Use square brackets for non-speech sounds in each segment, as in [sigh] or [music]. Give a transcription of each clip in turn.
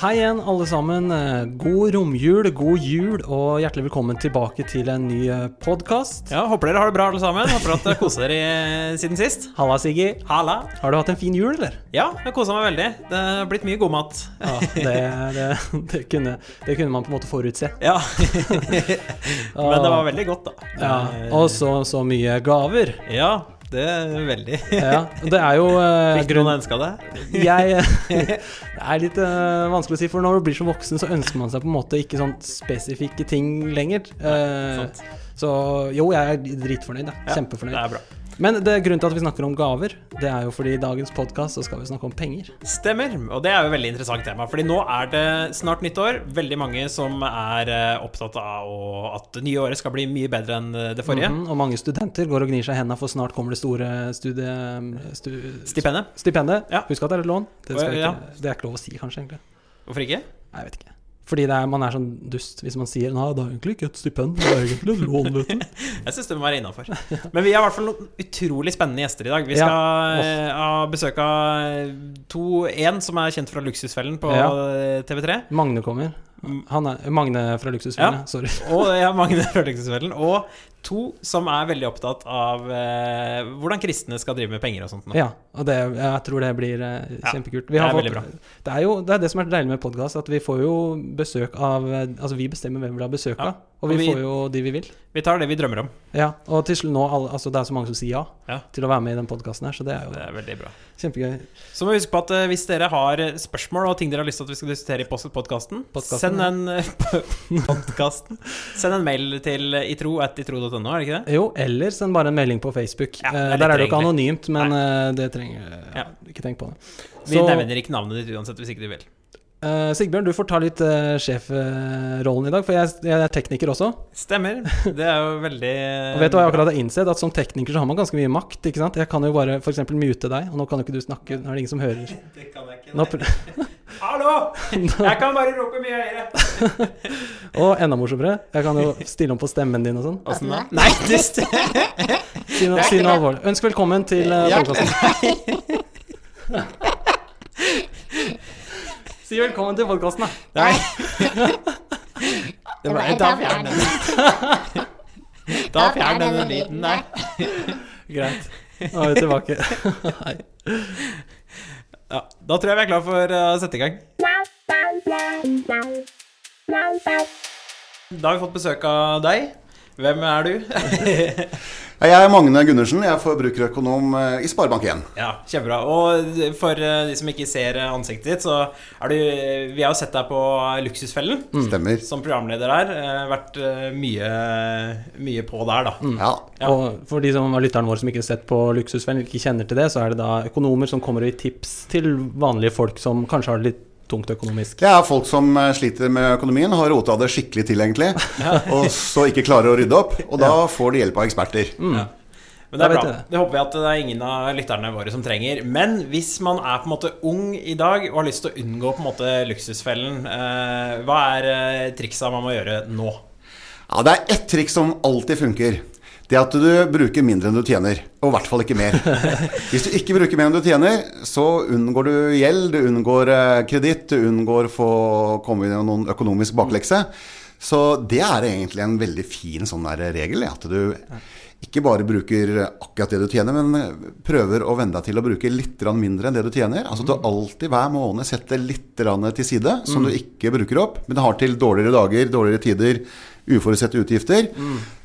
Hei igjen, alle sammen. Eh, God romjul, god jul, og hjertelig velkommen tilbake til en ny podkast. Ja, Håper dere har det bra, alle sammen. Håper at dere koser dere siden sist. Halla, Siggy. Halla. Har du hatt en fin jul, eller? Ja, jeg kosa meg veldig. Det har blitt mye god mat. Ja, det, det, [laughs] det, kunne, det kunne man på en måte forutse. Ja. [laughs] Men det var veldig godt, da. Ja, Og så, så mye gaver. Ja, det er veldig. Ja, det er jo [laughs] eh, Fikk grunn- noen ønska det? jeg [laughs] Det er litt uh, vanskelig å si, for når du blir så voksen, så ønsker man seg på en måte ikke sånn spesifikke ting lenger. Uh, sant. så jo, jeg er dritfornøyd. Da. Ja, Kjempefornøyd. Det er bra. Men det grunnen til at vi snakker om gaver, det er jo fordi i dagens podkast så skal vi snakke om penger. Stemmer. Og det er jo et veldig interessant tema. Fordi nå er det snart nyttår. Veldig mange som er eh, opptatt av at det nye året skal bli mye bedre enn det forrige. Mhm, og mange studenter går og gnir seg i hendene, for snart kommer det store studie... Stu, Stipendet. stipendet. Ja. Husk at det er et lån. Det, skal Ja. det er ikke lov å si, kanskje, egentlig. Hvorfor ikke? Nei, jeg vet ikke. Fordi det er, man er sånn dust hvis man sier Nei, det er egentlig ikke et stipend, det er egentlig et lån, vet du. [laughs] Jeg syns det må være innafor. Men vi har i hvert fall noen utrolig spennende gjester i dag. Vi Ja. skal eh, ha besøk av to En som er kjent fra Luksusfellen på Ja. eh, TV3. Magne kommer. Han er, Magne fra Luksusfjellet, sorry. Og ja, Magne fra Luksusfellen. Og to som er veldig opptatt av eh, hvordan kristne skal drive med penger og sånt. Nå. Ja, og det, jeg tror det blir eh, kjempekult. det er fått- veldig bra. Det er jo det, er det som er deilig med podkast, at vi får jo besøk av eh, Altså, vi bestemmer hvem vi har besøk av, Ja, og, og vi, vi- får jo de vi vil. Vi tar det vi drømmer om. Ja, og til slutt nå Altså, det er så mange som sier ja, Ja. til å være med i den podkasten her, så det er jo Det er veldig bra. kjempegøy. Så må vi huske på at eh, hvis dere har eh, spørsmål og ting dere har lyst til at vi skal diskutere i podkasten, Podcasten, send en. [laughs] Send en mail til itro at itro.no, er det ikke det? Jo, eller send bare en melding på Facebook. Ja, Eh, er Der er det jo ikke anonymt, men Nei. det trenger Ja. Ikke tenk på det. Vi nevner ikke navnet ditt uansett hvis ikke du vil. Eh, Sigbjørn, du får ta litt uh, sjefrollen i dag, for jeg, jeg er tekniker også. Stemmer. Det er jo veldig [laughs] Og vet du hva jeg akkurat har innsett? At som tekniker så har man ganske mye makt. ikke sant? Jeg kan jo bare f.eks. mute deg, og nå kan jo ikke du snakke. Nå er det ingen som hører. [laughs] Det kan jeg ikke. Nå, [laughs] Hallo! Jeg kan bare rope mye høyere. og enda morsommere, jeg kan jo stille om på stemmen din og sånn. Åssen da? Nei, det si noe alvorlig. Ønsk velkommen til uh, podkasten. Si velkommen til podkasten, da. Nei. [laughs] Det ble, da fjern den. [laughs] Da fjern den lyden der. Greit. [laughs] Nå er vi tilbake. Nei. Ja, da tror jeg vi er klar for å sette i gang. Da har vi fått besøk av deg. Hvem er du? Jeg er Magne Gundersen, jeg er forbrukerøkonom eh, i Sparebank1. Ja, kjempebra. Og for eh, de som ikke ser eh, ansiktet ditt, så er du Vi har jo sett deg på Luksusfellen Stemmer. som programleder der. Vært mye, mye på der, da. Ja. Ja. Og for de som er lytterne våre som ikke har sett på Luksusfellen, ikke kjenner til det, så er det da økonomer som kommer og gir tips til vanlige folk som kanskje har det litt tungt økonomisk. Det er folk som eh, sliter med økonomien, har rota det skikkelig til, egentlig. [laughs] Og så ikke klarer å rydde opp. Og da får de hjelp av eksperter. Men det er bra. det. Det håper vi at det er ingen av lytterne våre som trenger. Men hvis man er på en måte ung i dag og har lyst til å unngå på en måte luksusfellen, eh, hva er eh, triksa man må gjøre nå? Ja, Det er ett triks som alltid funker. Det er at du bruker mindre enn du tjener. Og i hvert fall ikke mer. [laughs] Hvis du ikke bruker mer enn du tjener, så unngår du gjeld, du unngår eh, kreditt, du unngår å komme inn i noen økonomisk baklekse. Så det er egentlig en veldig fin sånn regel. At du ikke bare bruker akkurat det du tjener, men prøver å venne deg til å bruke litt mindre enn det du tjener. Altså at du alltid hver måned setter litt til side som du ikke bruker opp, men har til dårligere dager, dårligere tider, uforutsette utgifter.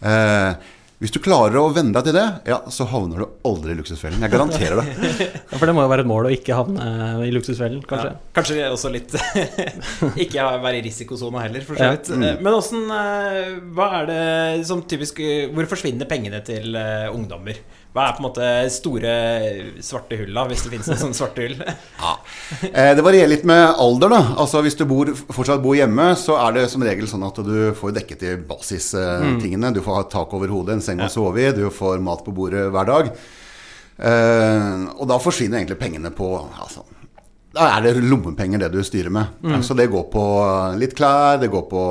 Eh, hvis du klarer å venne deg til det, ja, så havner du aldri i luksusfellen. Jeg garanterer det. [laughs] Ja, for det må jo være et mål å ikke havne i Luksusfellen, kanskje. Ja. Kanskje også litt [laughs] Ikke være i risikosona heller, for så Ja. vidt. Eh, Men åssen Hva er det som typisk eh, Hvor forsvinner pengene til eh, ungdommer? Hva er på en måte store svarte hull, da, hvis det finnes noen sånne svarte hull? [laughs] Ja. [laughs] Eh, Det varierer litt med alder. da Altså Hvis du bor, fortsatt bor hjemme, så er det som regel sånn at du får dekket de basistingene. Du får ha tak over hodet, en seng å sove i, du får mat på bordet hver dag. Eh, og da forsvinner egentlig pengene på altså, da er det lommepenger det du styrer med. Mm. Så det går på litt klær, det går på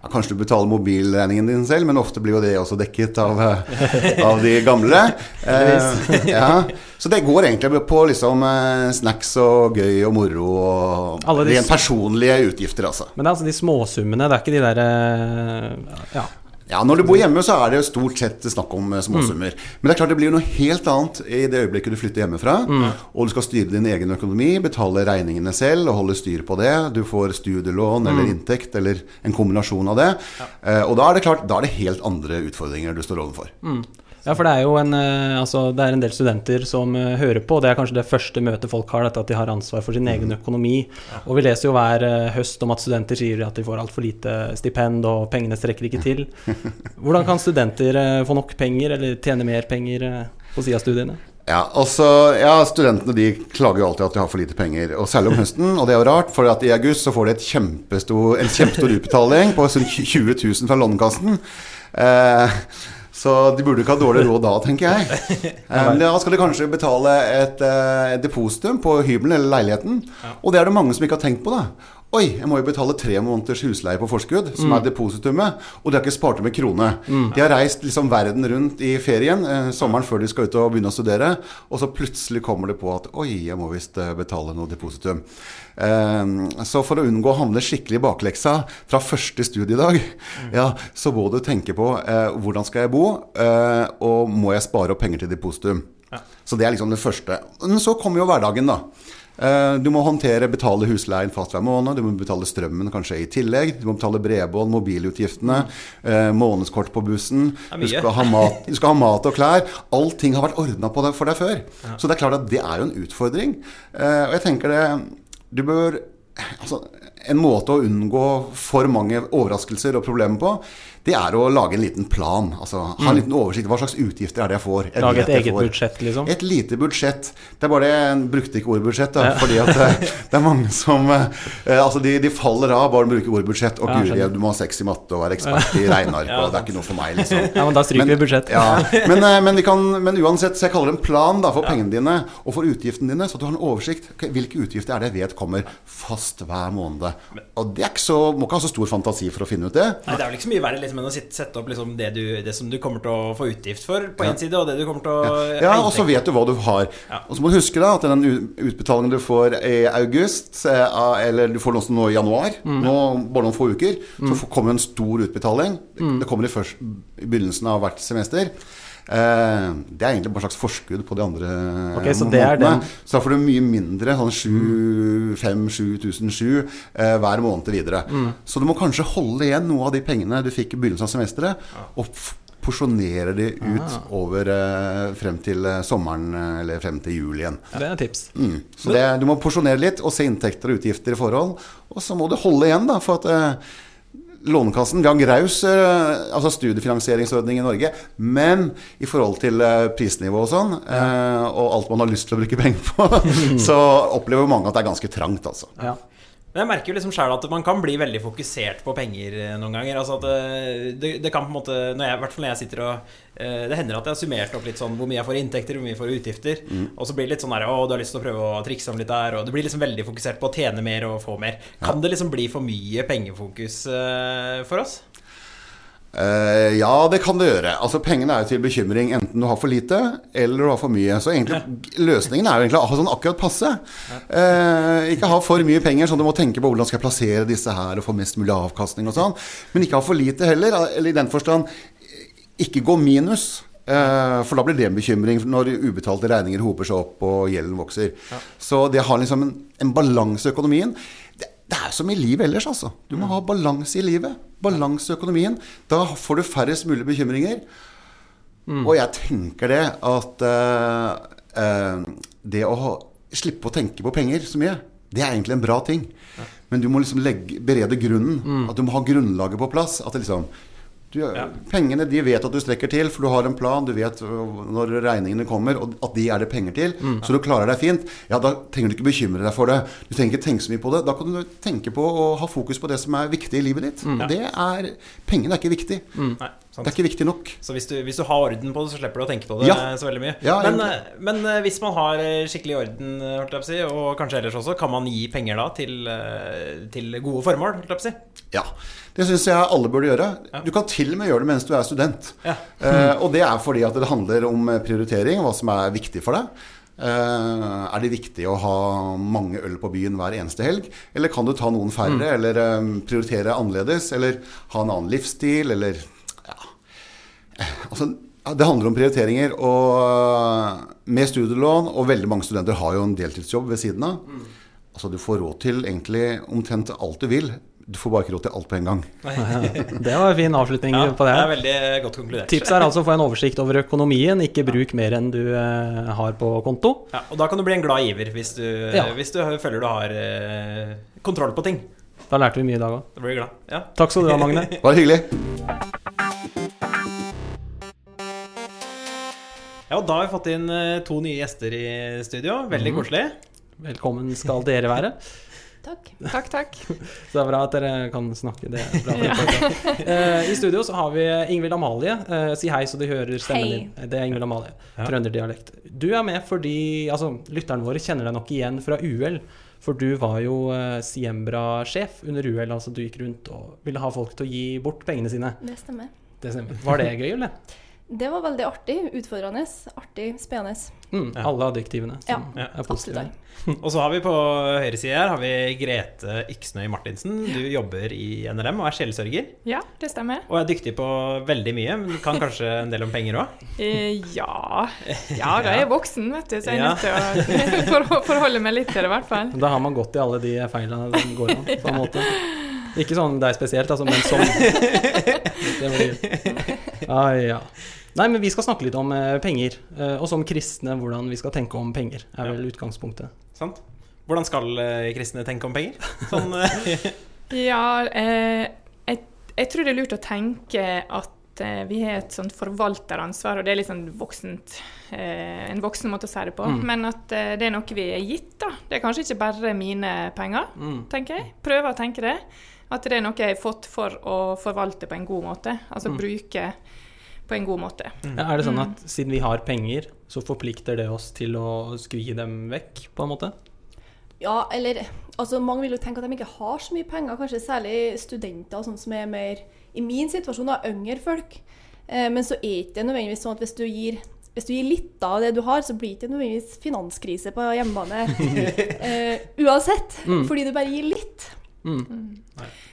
ja, Kanskje du betaler mobilregningen din selv, men ofte blir jo det også dekket av, eh, av de gamle. [laughs] Eh, ja. Så det går egentlig på liksom eh, snacks og gøy og moro og de rent personlige utgifter, altså. Men det er altså de småsummene, det er ikke de derre Ja. Ja, Når du bor hjemme, så er det jo stort sett snakk om småsummer. småsummer. Men det er klart det blir noe helt annet i det øyeblikket du flytter hjemmefra. Og du skal styre din egen økonomi, betale regningene selv og holde styr på det. Du får studielån eller inntekt eller en kombinasjon av det. Eh, og da er det klart, da er det helt andre utfordringer du står overfor. Ja, for det er jo en, eh, altså, det er en del studenter som eh, hører på, og det er kanskje det første møtet folk har, dette at de har ansvar for sin egen økonomi. Og vi leser jo hver eh, høst om at studenter sier at de får altfor lite stipend, og pengene strekker ikke til. [laughs] Hvordan kan studenter få nok penger, eller tjene mer penger på siden av studiene? Ja, altså, ja, Studentene de klager jo alltid at de har for lite penger, og særlig om høsten. Og det er jo rart, for at i august så får de et kjempestor, en kjempestor utbetaling på sånn 20 000 fra Lånekassen. Eh, så de burde ikke ha dårlig råd da, tenker jeg. [laughs] Eh, men da skal de kanskje betale et et depositum på hybelen eller leiligheten. Og det er det mange som ikke har tenkt på. da Oi, jeg må jo betale tre måneders husleie på forskudd, som er depositumet. Og de har ikke spart opp en krone. De har reist liksom verden rundt i ferien, eh, sommeren før de skal ut og begynne å studere. Og så plutselig kommer det på at oi, jeg må visst eh, betale noe depositum. Eh, så for å unngå å havne skikkelig i bakleksa fra første studiedag, ja, så må du tenke på eh, hvordan skal jeg bo, eh, og må jeg spare opp penger til depositum. Så det er liksom det første. Men så kommer jo hverdagen, da. Eh, Du må håndtere, betale husleien fast hver måned, du må betale strømmen kanskje i tillegg. Du må betale bredbånd, mobilutgiftene, eh, månedskort på bussen. Du skal, ha mat, du skal ha mat og klær. Allting har vært ordna for deg før. Så det er klart at det er jo en utfordring. Eh, Og jeg tenker det Du bør Altså, en måte å unngå for mange overraskelser og problemer på, det er å lage en liten plan. Altså ha en liten oversikt. Hva slags utgifter er det jeg får? Jeg Mm. Lage et eget får. budsjett, liksom? Et lite budsjett. Det er bare det, jeg brukte ikke ordet budsjett, da, fordi at eh, det er mange som eh, Altså, de, de faller av bare de bruker ordet budsjett. Og Ja, guri, du må ha sex i matte og være ekspert i regneark, Ja, [laughs] og det er ikke noe for meg, liksom. Ja, men da stryker vi budsjett. Ja, men, eh, men, vi kan, men uansett, så jeg kaller det en plan da, for pengene dine og for utgiftene dine, så at du har en oversikt. Okay, Hvilke utgifter er det jeg vet kommer fast hver måned? Og det er ikke så, må ikke ha så stor fantasi for å finne ut det. Nei, Det er vel ikke så mye verre liksom, enn å sitte- sette opp liksom, det, du, det som du kommer til å få utgift for på én side, og det du kommer til å Ja, ja og så vet du hva du har. Ja. Og så må du huske da at den utbetalingen du får i august, eh, eller du får også nå i januar, nå bare noen få uker, så får- kommer en stor utbetaling. Det kommer i, først, i begynnelsen av hvert semester. Eh, det er egentlig bare slags forskudd på de andre okay, så det månedene. Så da får du mye mindre, sånn 5000-7000 eh, hver måned videre. Så du må kanskje holde igjen noe av de pengene du fikk i begynnelsen av semesteret, og porsjonere de ut over eh, frem til eh, sommeren eh, eller frem til jul igjen. Det er et tips. Mm. Så det, du må porsjonere litt og se inntekter og utgifter i forhold. Og så må du holde igjen, da, for at eh, Lånekassen, vi har en graus eh, altså studiefinansieringsordning i Norge, men i forhold til eh, prisnivå og sånn, ja. og alt man har lyst til å bruke penger på, [laughs] så opplever mange at det er ganske trangt, altså. Ja. Men jeg merker jo liksom selv at man kan bli veldig fokusert på penger eh, noen ganger. Altså at det, det, det kan på en måte når jeg, I hvert fall når jeg sitter og eh, Det hender at jeg har summert opp litt sånn hvor mye jeg får i inntekter, hvor mye jeg får i utgifter. Og så blir det litt sånn der Å, du har lyst til å prøve å trikse om litt der. Og du blir liksom veldig fokusert på å tjene mer og få mer. Kan det liksom bli for mye pengefokus eh, for oss? Eh, ja, det kan det gjøre. Altså Pengene er jo til bekymring enten du har for lite eller du har for mye. Så egentlig løsningen er jo egentlig å ha sånn akkurat passe. Uh, ikke ha for mye penger, sånn du må tenke på hvordan skal jeg plassere disse her og få mest mulig avkastning og sånn. Men ikke ha for lite heller. Eller i den forstand ikke gå minus. Uh, For da blir det en bekymring når ubetalte regninger hoper seg opp og gjelden vokser. Så det har liksom en, en balanse i økonomien. Det, er som i livet ellers, altså. Du må ha balanse i livet. Balanse i økonomien. Da får du færrest mulig bekymringer. Og jeg tenker det at uh, uh, det å ha, slippe å tenke på penger så mye, det er egentlig en bra ting. Men du må liksom legge, berede grunnen. At du må ha grunnlaget på plass. At det liksom du, Pengene de vet at du strekker til, for du har en plan. Du vet når regningene kommer, og at de er det penger til. Så du klarer deg fint. Ja, Da trenger du ikke bekymre deg for det. Du trenger ikke tenke så mye på det. Da kan du tenke på å ha fokus på det som er viktig i livet ditt. Og det er Pengene er ikke viktig. Nei, sant. Det er ikke viktig nok. Så hvis du, hvis du har orden på det, så slipper du å tenke på det Ja. så veldig mye. Ja, men, eh, men eh, hvis man har eh, skikkelig orden, si, og kanskje ellers også, kan man gi penger da til, til gode formål, si? Ja, Det syns jeg alle burde gjøre. Ja. Du kan til og med gjøre det mens du er student. Ja. Eh, og det er fordi at det handler om prioritering, hva som er viktig for deg. Uh, er det viktig å ha mange øl på byen hver eneste helg? Eller kan du ta noen færre, eller um, prioritere annerledes? Eller ha en annen livsstil, eller. Altså, det handler om prioriteringer. Og med studielån, og veldig mange studenter har jo en deltidsjobb ved siden av. Altså, du får råd til egentlig omtrent alt du vil. Du får bare ikke råd til alt på en gang. [laughs] Det var en fin avslutning Ja, på det. det er veldig godt konkludert. Tipset er altså å få en oversikt over økonomien, ikke bruk mer enn du eh, har på konto. Ja, og da kan du bli en glad giver hvis du, Ja. hvis du føler du har eh, kontroll på ting. Da lærte vi mye i dag òg. Da blir du glad. Ja. Takk skal du ha, Magne. [laughs] Bare hyggelig. Ja, og da har vi fått inn eh, to nye gjester i studio. Veldig koselig. Velkommen skal dere være. [laughs] Takk. Takk, takk. [laughs] Så det er bra at dere kan snakke. Det er bra. [laughs] Eh, I studio så har vi Ingvild Amalie. Eh, si hei så de hører stemmen Hei. din. Det er Ingvild Amalie. Ja. Trønderdialekt. Du er med fordi altså, lytterne våre kjenner deg nok igjen fra UL. For du var jo Siembra-sjef under UL. Altså du gikk rundt og ville ha folk til å gi bort pengene sine. Det stemmer. Det stemmer. Var det gøy, eller? Det var veldig artig. Utfordrende. Artig. Spennende. Mm, Ja. Alle adjektivene som Ja, er positive. Og så har vi på høyre side her har vi Grete Yksnøy Martinsen. Du jobber i NRM og er sjelesørger. Ja, det stemmer. Og er dyktig på veldig mye, men kan kanskje en del om penger òg? [laughs] Eh, ja Ja, da er jeg [laughs] voksen, vet du, så jeg er Ja. nødt til [laughs] å forholde meg litt til det, i hvert fall. Da har man gått i alle de feilene som går an, på en måte. Ikke sånn deg spesielt, altså, men sånn. Det blir ah, ja. Nei, men vi skal snakke litt om eh, penger. Eh, og som kristne, hvordan vi skal tenke om penger, er Ja. vel utgangspunktet. Sant? Hvordan skal eh, kristne tenke om penger? [laughs] Sånn, Ja, eh, jeg, jeg tror det er lurt å tenke at eh, vi har et sånt forvalteransvar, og det er litt sånn voksent, eh, en voksen måte å si det på. Mm. Men at eh, det er noe vi er gitt, da. Det er kanskje ikke bare mine penger, Mm. tenker jeg. Prøver å tenke det. At det er noe jeg har fått for å forvalte på en god måte. Altså Mm. bruke på en god måte. Ja, er det sånn Mm. at siden vi har penger, så forplikter det oss til å skvi dem vekk, på en måte? Ja, eller altså, Mange vil jo tenke at de ikke har så mye penger, kanskje særlig studenter og sånn som er mer I min situasjon, da, yngre folk. Eh, men så er ikke det nødvendigvis sånn at hvis du gir hvis du gir litt av det du har, så blir det ikke nødvendigvis finanskrise på hjemmebane [laughs] eh, uansett. Mm. Fordi du bare gir litt. Mm.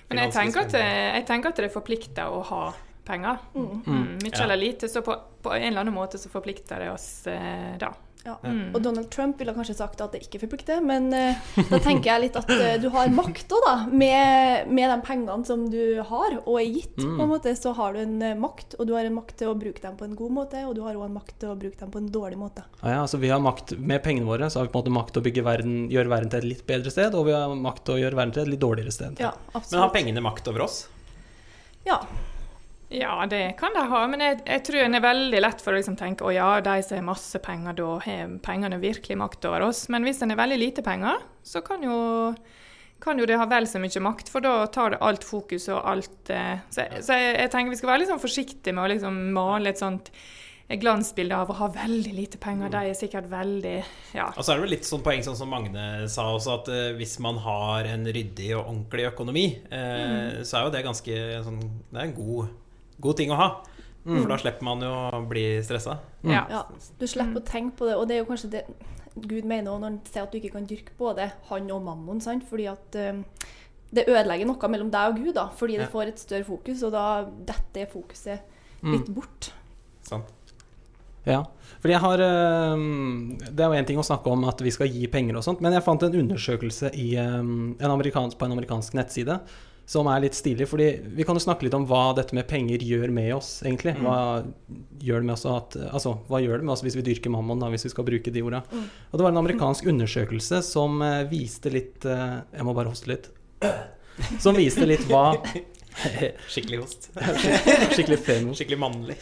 Men jeg tenker, at, jeg tenker at det forplikter å ha penger. Mm. Mm, mye Ja. eller lite, så på, på en eller annen måte så forplikter det oss eh, da. Ja. Mm. Og Donald Trump ville kanskje sagt at det ikke forplikter, men eh, da tenker jeg litt at eh, du har makt òg, da. Med, med de pengene som du har og er gitt, Mm. på en måte, så har du en eh, makt. Og du har en makt til å bruke dem på en god måte, og du har òg en makt til å bruke dem på en dårlig måte. Ja, ja, altså vi har makt, Med pengene våre så har vi på en måte makt til å bygge verden, gjøre verden til et litt bedre sted, og vi har makt til å gjøre verden til et litt dårligere sted. Ja, men har pengene makt over oss? Ja. Ja, det kan de ha, men jeg, jeg tror en er veldig lett for å liksom tenke å ja, de som har masse penger, da har pengene virkelig makt over oss. Men hvis en har veldig lite penger, så kan jo, kan jo det ha vel så mye makt, for da tar det alt fokus og alt eh, Så, jeg, så jeg, jeg tenker vi skal være litt sånn forsiktige med å liksom male et sånt glansbilde av å ha veldig lite penger. De er sikkert veldig Ja. Og så er det vel litt sånn poeng sånn som Magne sa også, at eh, hvis man har en ryddig og ordentlig økonomi, eh, så er jo det ganske sånn Det er en god, god ting å ha. For da slipper man jo å bli stressa. Mm. ja. ja. Du slipper å tenke på det, og det er jo kanskje det Gud mener når han sier at du ikke kan dyrke både han og mammon, sant? fordi at eh, det ødelegger noe mellom deg og Gud, da, fordi Ja. det får et større fokus, og da detter fokuset litt bort. Sant? Ja, fordi jeg har eh, Det er jo én ting å snakke om at vi skal gi penger og sånt, men jeg fant en undersøkelse i, eh, en på en amerikansk nettside som er litt stilig. fordi vi kan jo snakke litt om hva dette med penger gjør med oss, egentlig. Hva gjør det med oss at, altså, hva gjør det med oss hvis vi dyrker mammon, da, hvis vi skal bruke de orda? Og det var en amerikansk undersøkelse som eh, viste litt eh, Jeg må bare hoste litt. [laughs] Som viste litt hva [laughs] Skikkelig host. [laughs] Skikkelig femo. Skikkelig mannlig.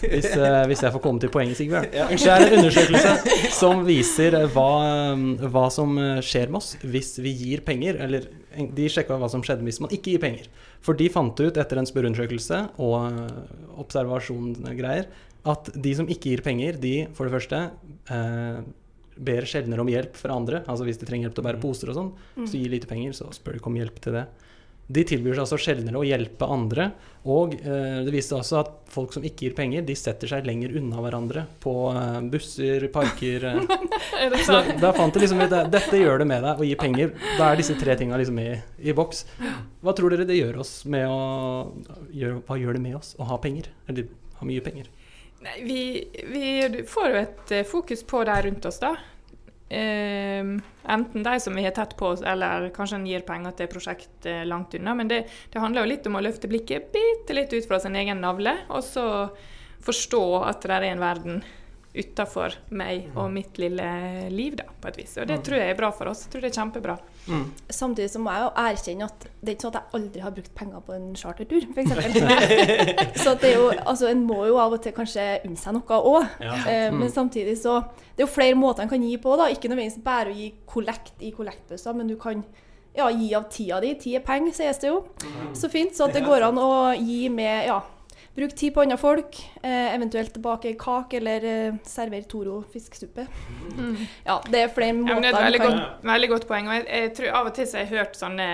Hvis, uh, hvis jeg får komme til poenget, Sigbjørn. Det er en undersøkelse som viser hva, hva som skjer med oss hvis vi gir penger. Eller de sjekka hva som skjedde hvis man ikke gir penger. For de fant ut etter en spørreundersøkelse og eh, observasjongreier at de som ikke gir penger, de for det første eh, ber sjeldnere om hjelp fra andre. Altså hvis de trenger hjelp til å bære poser og sånn, så gi lite penger, så spør de ikke om hjelp til det. De tilbyr seg altså sjeldnere å hjelpe andre. Og eh, det viste også at folk som ikke gir penger, de setter seg lenger unna hverandre på eh, busser, parker eh. [laughs] Det Så da, da fant de liksom ut at dette gjør det med deg å gi penger. Da er disse tre tinga liksom i, i boks. Hva tror dere det gjør oss med å gjør, Hva gjør det med oss å ha penger? Eller ha mye penger? Nei, vi, vi får jo et eh, fokus på de rundt oss, da. Ehm, enten de som vi har tett på oss, eller kanskje en gir penger til prosjekt uh, langt unna. Men det, det handler jo litt om å løfte blikket bitte litt ut fra sin egen navle, og så forstå at det er en verden utafor meg og mitt lille liv, da, på et vis. Og det tror jeg er bra for oss. Jeg tror det er kjempebra. Samtidig så må jeg jo erkjenne at det er ikke sånn at jeg aldri har brukt penger på en chartertur, f.eks. [laughs] så det er jo, altså, en må jo av og til kanskje unne seg noe òg. Eh, men samtidig så Det er jo flere måter en kan gi på. da, Ikke nødvendigvis bare å gi kollekt i kollektbøsser, men du kan ja, gi av tida di. Tid er penger, sies det jo. Så fint. Så at det går an å gi med ja, Bruk tid på andre folk, eh, eventuelt bake kake eller eh, servere Toro fiskesuppe. Ja, det er flere måter Ja, det er et veldig kan godt, veldig godt poeng. og jeg, jeg tror Av og til så har jeg hørt sånne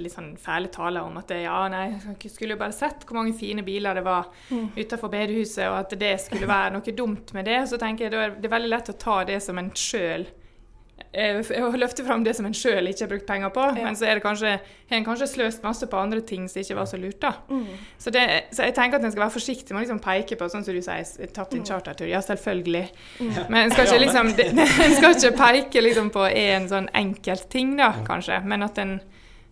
litt sånn fæle taler om at det, ja, nei, jeg skulle jo bare sett hvor mange fine biler det var utenfor bedehuset, og at det skulle være noe dumt med det. Så tenker jeg det er veldig lett å ta det som en sjøl å løfte fram det som en sjøl ikke har brukt penger på, Ja. men så er det kanskje, har en kanskje sløst masse på andre ting som ikke var så lurt. da. Mm. Så, det, så jeg tenker at en skal være forsiktig med å liksom peke på sånn som du sier, tatt Mm. chartertur. Ja, selvfølgelig. [laughs] Men en skal liksom, [laughs] skal ikke peke liksom på en sånn enkelt ting, da, kanskje. Men at en,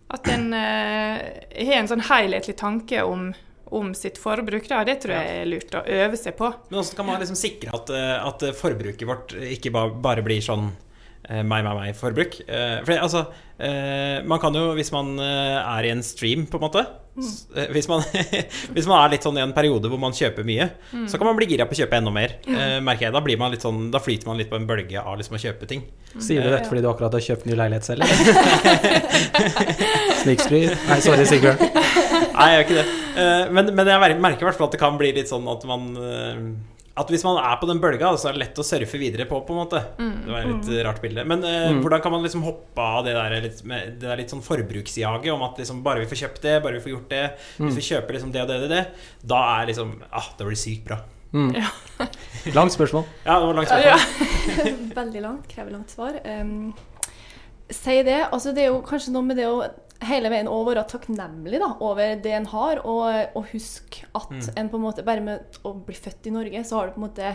at en uh, har en sånn helhetlig tanke om, om sitt forbruk, da, det tror jeg er lurt å øve seg på. Men hvordan kan man liksom sikre at, eh, at forbruket vårt ikke bare blir sånn eh, meg, meg, meg-forbruk? Eh, For altså, eh, man kan jo, hvis man eh, er i en stream, på en måte s- eh, hvis, man, [laughs] hvis man er litt sånn i en periode hvor man kjøper mye, så kan man bli gira på å kjøpe enda mer. eh, merker jeg. Da, blir man litt sånn, da flyter man litt på en bølge av liksom å kjøpe ting. Sier du dette fordi du akkurat har kjøpt ny leilighet selv? [laughs] Snikskryt? Nei, sorry, Sigurd. Nei, jeg gjør ikke det. Eh, men, men jeg merker i hvert fall at det kan bli litt sånn at man eh, At hvis man er på den bølga, så er det lett å surfe videre på, på en måte. Det var et litt mm. rart bilde. Men eh, hvordan kan man liksom hoppe av det der litt, med, det der litt sånn forbruksjaget om at liksom bare vi får kjøpt det, bare vi får gjort det, hvis vi kjøper liksom det og det og det, det, da er liksom Ah, det blir sykt bra. [laughs] Langt spørsmål. Ja, det var langt spørsmål. [laughs] Veldig langt, krever langt svar. Um, si det. Altså, det er jo kanskje noe med det å hele veien å være takknemlig da, over det en har, og, og huske at en på en måte Bare med å bli født i Norge, så har du på en måte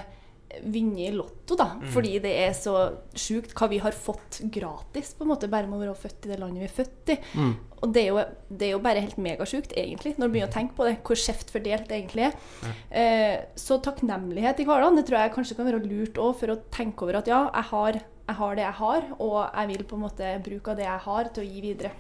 vunnet i Lotto, da. Fordi det er så sjukt hva vi har fått gratis, på en måte, bare med å være født i det landet vi er født i. Og det er, jo, det er jo bare helt megasjukt, egentlig, når du begynner å tenke på det, hvor skjevt fordelt det egentlig er. Eh, så takknemlighet i hverdagen, det tror jeg kanskje kan være lurt òg, for å tenke over at ja, jeg har, jeg har det jeg har, og jeg vil på en måte bruke av det jeg har, til å gi videre.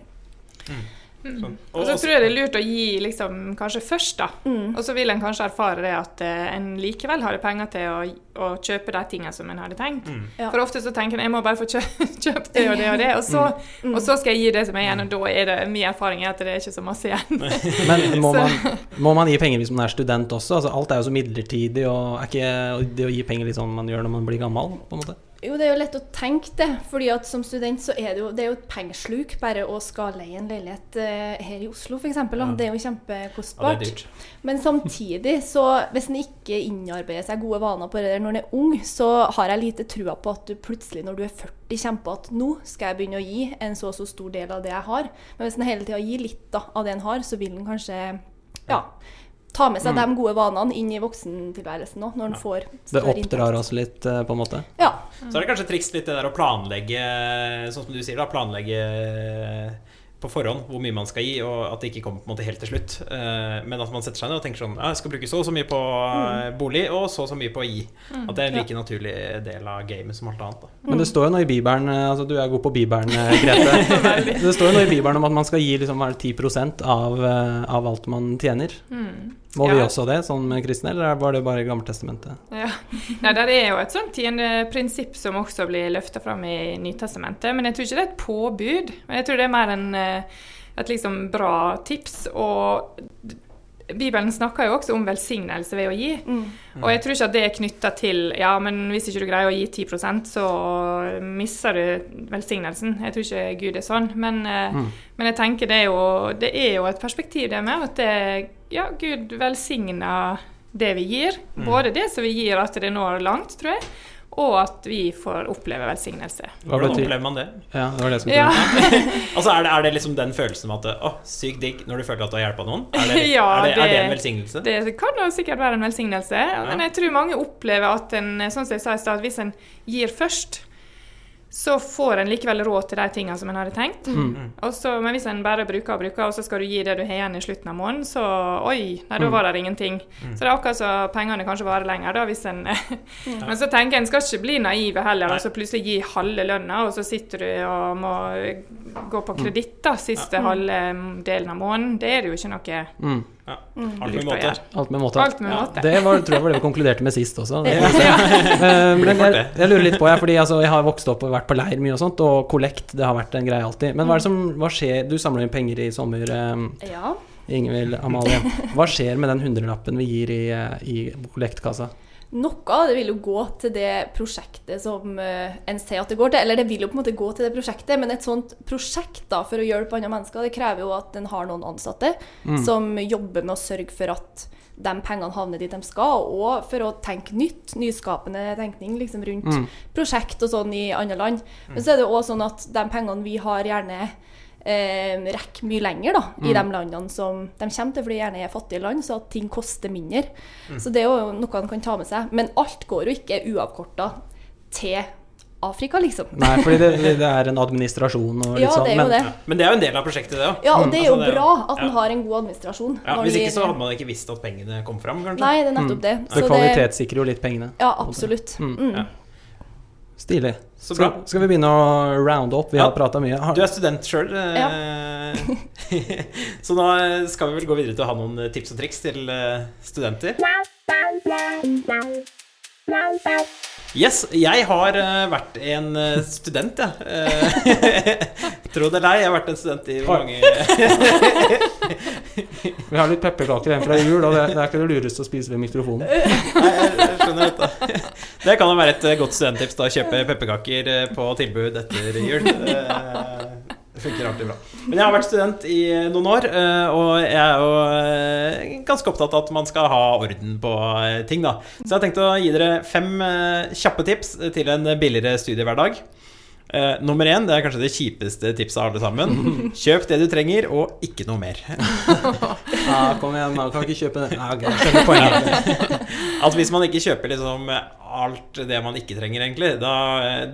Sånn. Og så tror jeg det er lurt å gi liksom, kanskje først, da. Og så vil en kanskje erfare det at eh, en likevel har penger til å, å kjøpe de tingene som en hadde tenkt. Ja. For ofte så tenker en jeg må bare få kjø [laughs] kjøpt det og det og det, og så, og så skal jeg gi det som er igjen, og da er det min erfaring er at det er ikke så masse igjen. [laughs] Men må man, må man gi penger hvis man er student også? Altså, alt er jo så midlertidig, og er ikke det å gi penger litt sånn man gjør når man blir gammel? på en måte? Jo, det er jo lett å tenke det, fordi at som student så er det jo, det er jo et pengesluk bare å skal leie en leilighet eh, her i Oslo f.eks. Ja. Det er jo Ja, kjempekostbart. det er dyrt. Men samtidig, så hvis en ikke innarbeider seg gode vaner på det der når en er ung, så har jeg lite trua på at du plutselig når du er 40 kjemper at nå skal jeg begynne å gi en så og så stor del av det jeg har. Men hvis en hele tida gir litt da, av det en har, så vil en kanskje ja, ta med seg de gode vanene inn i voksentilværelsen òg, når en får Det oppdrar oss litt, eh, på en måte? Ja. Så er det kanskje triks litt det der å planlegge, sånn som du sier, da, planlegge på forhånd hvor mye man skal gi, og at det ikke kommer på en måte helt til slutt. Eh, men at man setter seg ned og tenker sånn ja, Jeg skal bruke så og så mye på mm. bolig, og så og så mye på å gi. At det er en like naturlig del av gamet som alt annet. Da. Men det står jo noe i Bibelen eh, Altså, du er god på Bibelen, eh, Grete. [laughs] det står jo noe i Bibelen om at man skal gi liksom, er 10 av, eh, av alt man tjener. Må vi også det, sånn kristne, eller var det bare i Gammeltestamentet? Ja. Nei, det er jo et sånt tiendeprinsipp som også blir løfta fram i Nytestamentet. Men jeg tror ikke det er et påbud. Men jeg tror det er mer en, eh, et liksom bra tips. Og Bibelen snakker jo også om velsignelse ved å gi. Og jeg tror ikke at det er knytta til ja, men hvis ikke du greier å gi 10% så mister du velsignelsen. Jeg tror ikke Gud er sånn. Men, mm. men jeg tenker det er, jo, det er jo et perspektiv det med at det, ja, Gud velsigner det vi gir. Både det som vi gir at det når langt, tror jeg, og at vi får oppleve velsignelse. Hva Hvordan betyr opplever man det? Ja, det var det som Ja. [laughs] Altså, er det, er det liksom den følelsen med at Å, sykt digg når du føler at du har hjelpa noen? [laughs] Er det, Ja, er det, er det en velsignelse? Det kan jo sikkert være en velsignelse, men jeg tror mange opplever at en, sånn som jeg sa i stad, at hvis en gir først, så får en likevel råd til de tingene som en hadde tenkt. Og så, men hvis en bare bruker og bruker, og så skal du gi det du har igjen i slutten av måneden, så oi, nei, da var det ingenting. Så det er akkurat så pengene kanskje varer lenger, da, hvis en [laughs] Men så tenker jeg en skal ikke bli naiv heller, Nei. og så plutselig gi halve lønna, og så sitter du og må gå på kreditt da, siste halve delen av måneden. Det er det jo ikke noe Mm. Ja. Alt med måte. Alt med måte. Alt med Ja. Det var, tror jeg var det vi konkluderte med sist også. [laughs] Eh, Men jeg, jeg lurer litt på, jeg, fordi altså, jeg har vokst opp og vært på leir mye og sånt, og kollekt det har vært en greie alltid. Men hva er det som, hva skjer Du samler inn penger i sommer, eh, Ja. Ingvild Amalie. Hva skjer med den hundrelappen vi gir i, eh, i kollectkassa? Noe av det vil jo gå til det prosjektet som eh, en sier at det går til. Eller det vil jo på en måte gå til det prosjektet, men et sånt prosjekt da, for å hjelpe andre mennesker, det krever jo at en har noen ansatte som jobber med å sørge for at de pengene havner dit de skal, og for å tenke nytt, nyskapende tenkning liksom rundt prosjekt og sånn i andre land. Men så er det òg sånn at de pengene vi har, gjerne eh, rekke mye lenger da, i de landene som de kommer til, for de gjerne er fattige land, så at ting koster mindre. Så det er jo noe han kan ta med seg. Men alt går jo ikke uavkorta til Afrika, liksom. Nei, [laughs] fordi det, det er en administrasjon og litt Ja, sånn. men- det. Men det er jo en del av prosjektet, det òg. Ja, og det er jo Altså, det er bra at man ja. har en god administrasjon. Ja, hvis ikke så hadde man ikke visst at pengene kom fram, kanskje. Nei, det er nettopp det. Det Så det kvalitetssikrer jo litt pengene. Ja, absolutt. Mm. Ja. Stilig. Så bra. Skal, skal vi begynne å rounde opp? Vi Ja. har prata mye. Har, Du er student sjøl, [laughs] så nå skal vi vel gå videre til å ha noen tips og triks til eh, studenter. Yes, jeg har eh, vært en eh, student, jeg. Ja. [laughs] Tro det eller ei, jeg har vært en student i mange [laughs] vi har litt pepperkaker igjen fra jul, og det, det er ikke det lureste å spise ved mikrofonen. Nei, jeg jeg skjønner dette. Det kan jo være et eh, godt studenttips da, kjøpe pepperkaker eh, på tilbud etter jul. Eh, [laughs] Det funker alltid bra. Men jeg har vært student i noen år, eh, og jeg er jo eh, ganske opptatt av at man skal ha orden på eh, ting, da. Så jeg har tenkt å gi dere fem eh, kjappe tips til en billigere studiehverdag. Uh, nummer én, det er kanskje det kjipeste tipset av alle sammen. [laughs] Kjøp det du trenger, og ikke noe mer. [laughs] Ja, kom igjen, man kan ikke kjøpe den. Ja, okay, skjønner [laughs] poenget. At hvis man ikke kjøper liksom alt det man ikke trenger, egentlig, da,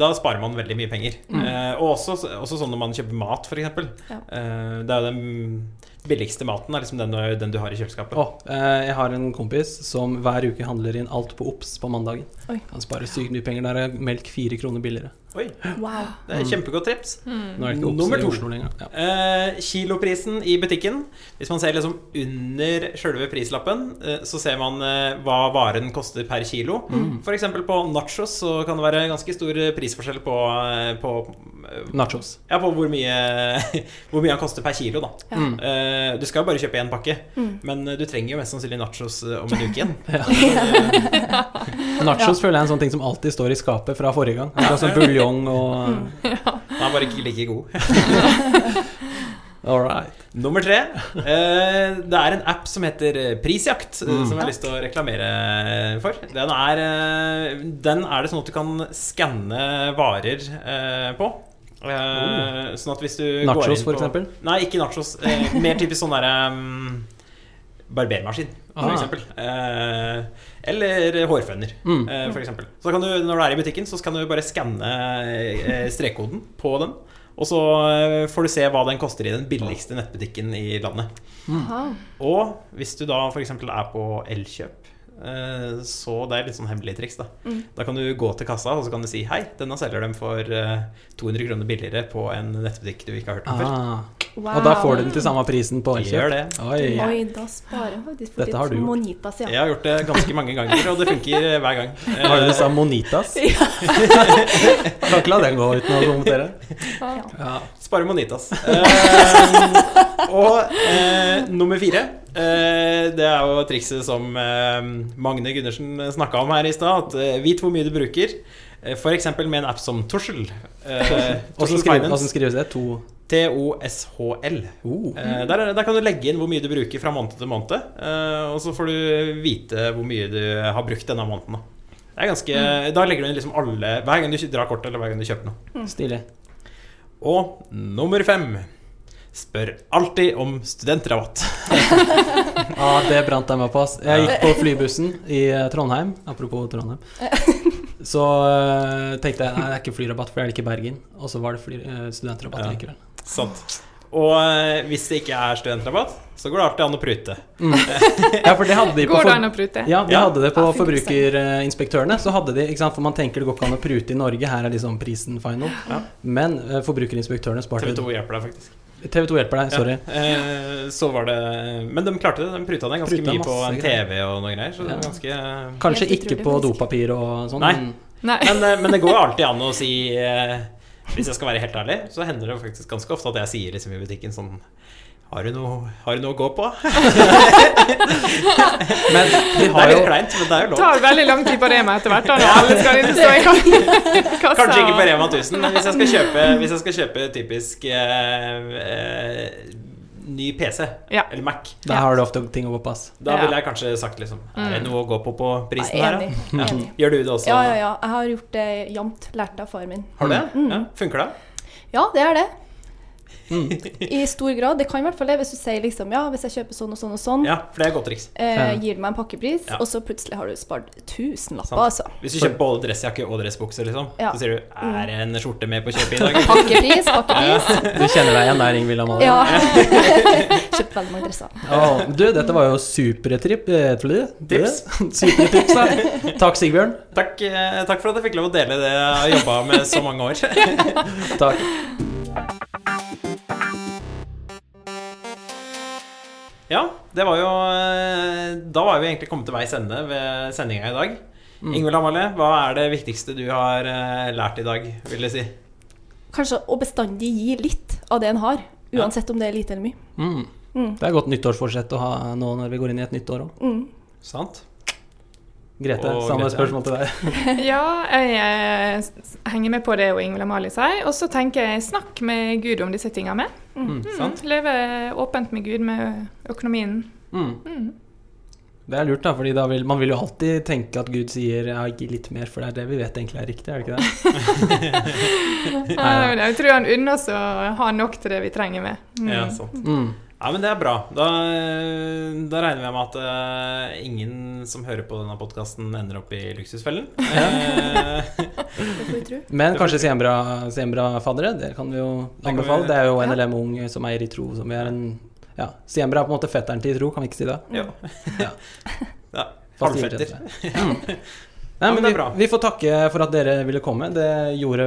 da sparer man veldig mye penger. Eh, og også, også sånn når man kjøper mat, f.eks. Ja. Eh, det er jo den billigste maten, er liksom den, du- den du har i kjøleskapet. Å, eh, jeg har en kompis som hver uke handler inn alt på Ops på mandagen. Oi. Han sparer sykt mye penger. Der er melk fire kroner billigere. Oi, Wow. det er kjempegodt tips. Nå er det ikke Ops Nummer to. Oslo lenger. Ja. Eh, kiloprisen i butikken. Hvis man ser liksom under sjølve prislappen, eh, så ser man eh, hva varen koster per kilo. For eksempel på nachos så kan det være ganske stor prisforskjell på, eh, på, Nachos. ja, på hvor mye, [laughs] hvor mye han koster per kilo. Da. Ja. Eh, du skal jo bare kjøpe én pakke, men eh, du trenger jo mest sannsynlig nachos eh, om en uke igjen. [laughs] [laughs] Nachos føler jeg er en sånn ting som alltid står i skapet fra forrige gang. Akkurat som buljong og Den er bare ikke like god. All right. Nummer tre. Eh, det er en app som heter Prisjakt, mm. som jeg har lyst til å reklamere for. Den er, den er det sånn at du kan skanne varer eh, på. Eh, Sånn at hvis du går Nachos, inn for på- eksempel? Nei, ikke nachos. Eh, mer typisk sånn derre um, barbermaskin, for Ah. eksempel. Eh, eller hårføner, Mm. eh, for eksempel. Så kan du, når du er i butikken, så kan du bare skanne eh, strekkoden på den. Og så eh, får du se hva den koster i den billigste nettbutikken i landet. Mm. Og hvis du da f.eks. er på Elkjøp, så det er litt sånn hemmelig triks, da. Da kan du gå til kassa og så kan du si hei, denne selger dem for eh, 200 kroner billigere på en nettbutikk du ikke har hørt om før. Ah. Wow. Og da får du den til samme prisen på Elkjøp. Gjør det. Oi. Oi, da sparer jeg faktisk for Dette har du gjort. monitas, ja. Jeg har gjort det ganske mange ganger, og det funker eh, [laughs] hver gang. Har du sa? Monitas? [laughs] [laughs] kan ikke la den gå uten å kommentere. Ja. Ja. Spare Monitas. Uh, og uh, nummer fire eh, Det er jo trikset som eh, Magne Gundersen snakka om her i stad. At eh, vit hvor mye du bruker. Eh, F.eks. med en app som Torsel. Eh, [laughs] Hvordan skrives det? To T-O-S-H-L. oh. Eh, der, er- der kan du legge inn hvor mye du bruker fra måned til måned. eh, og så får du vite hvor mye du har brukt denne måneden. Da. Det er ganske, da legger du inn liksom alle Hver gang du drar kortet, eller hver gang du kjøper noe. Stilig. Og nummer fem Spør alltid om studentrabatt. [laughs] Ja, det brant jeg meg på. Jeg gikk på flybussen i eh, Trondheim. Apropos Trondheim. [laughs] Så eh, tenkte jeg nei, det er ikke flyrabatt, for jeg er ikke i Bergen. Og så var det fly, eh, studentrabatt Ja. likevel. Sant. Og hvis det ikke er studentrabatt, så går det alltid an å prute. [laughs] Ja, for det hadde de på Går det for- an å prute? Ja, de Ja. hadde det på se. forbrukerinspektørene. Så hadde de, ikke sant, For man tenker det går ikke an å prute i Norge, her er liksom prisen final. Ja. Men uh, forbrukerinspektørene sparte TV 2 hjelper deg faktisk. TV2 hjelper deg, sorry. Ja, eh, så var det Men de klarte det. De pruta ned ganske Pruta mye på en. TV og noe greier. Så det var ganske Kanskje ikke på dopapir og sånn. Nei. men- Nei. men, eh, men det går [laughs] alltid an å si eh, Hvis jeg skal være helt ærlig, så hender det faktisk ganske ofte at jeg sier liksom i butikken sånn har du, noe, har du noe å gå på? [laughs] [laughs] Men de Det er litt kleint, men det er jo Det lov. tar veldig lang tid på Rema etter hvert, da, alle skal inn stå i kassa. [laughs] Kanskje ikke på Rema 1000, men hvis jeg skal kjøpe, hvis jeg skal kjøpe typisk eh, eh, ny PC Ja. eller Mac, Da har du ofte ting å gå på, ass. da ville jeg kanskje sagt liksom Er det noe å gå på på prisen Ja, her, da? enig. Gjør du det også? Ja, ja, ja. Jeg har gjort det jevnt. Lært av far min. Har du det? Mm. Ja. Funker det? Ja, det er det. I stor grad. Det kan i hvert fall det hvis du sier liksom ja, hvis jeg kjøper sånn og sånn og sånn, Ja, for det er et godt triks. eh, gir du meg en pakkepris, Ja. og så plutselig har du spart tusenlapper, altså. Hvis du kjøper både dressjakke og dressbukse, liksom, Ja. så sier du Er det en skjorte med på kjøpet i dag? Pakkepris, pakkepris. Du kjenner deg igjen der, Ingvild Amalie? Ja. [laughs] Kjøpt veldig mange dresser. Oh, du, dette var jo supertripp. eh, Tips. Supertips, da. Takk, Sigbjørn. Takk, eh, takk for at jeg fikk lov å dele det jeg har jobba med så mange år. Takk. Det var jo eh, Da var vi egentlig kommet til veis ende ved sendinga i dag. Mm. Ingvild Amalie, hva er det viktigste du har eh, lært i dag, vil jeg si? Kanskje å bestandig gi litt av det en har, uansett om det er lite eller mye. Mm. Mm. Det er godt nyttårsforsett å ha nå når vi går inn i et nytt år òg. Mm. Sant? Grete, Og samme Grete. spørsmål til deg. [laughs] Ja, jeg eh, henger med på det og Ingvild Amalie sier. Og så tenker jeg snakk med Gud om disse tinga med. Mm. Sant? Leve åpent med Gud med økonomien. Mm. Mm. Det er lurt, da, fordi da vil, man vil jo alltid tenke at Gud sier ja, gi litt mer, for det er det vi vet egentlig er riktig, er det ikke det? [laughs] Ja, jeg tror han unner oss å ha nok til det vi trenger med. Mm. Ja, sant. Mm. Ja, men det er bra. Da, da regner vi med at uh, ingen som hører på denne podkasten, ender opp i luksusfellen. Eh. [laughs] Men kanskje Siembra, Siembra faddere, det kan vi jo anbefale. Det er jo. NLM Ung som eier i tro, som vi er en ja, Siembra er på en måte fetteren til tro, kan vi ikke si det? ja. Ja. [laughs] ja. Halvfetter. [laughs] Nei, Ja, men men det vi, er bra. vi får takke for at dere ville komme. Det gjorde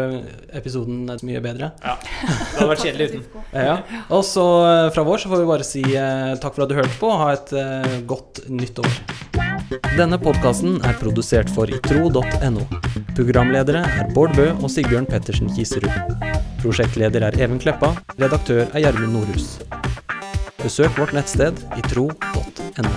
episoden mye bedre. Ja. Det hadde vært kjedelig uten. [laughs] Ja. Og så eh, fra vår så får vi bare si eh, takk for at du hørte på, og ha et eh, godt nytt år. Denne podkasten er produsert for itro.no. Programledere er Bård Bø og Sigbjørn Pettersen Kiserud. Prosjektleder er Even Kleppa. Redaktør er Gjermund Nordhus. Besøk vårt nettsted itro.no.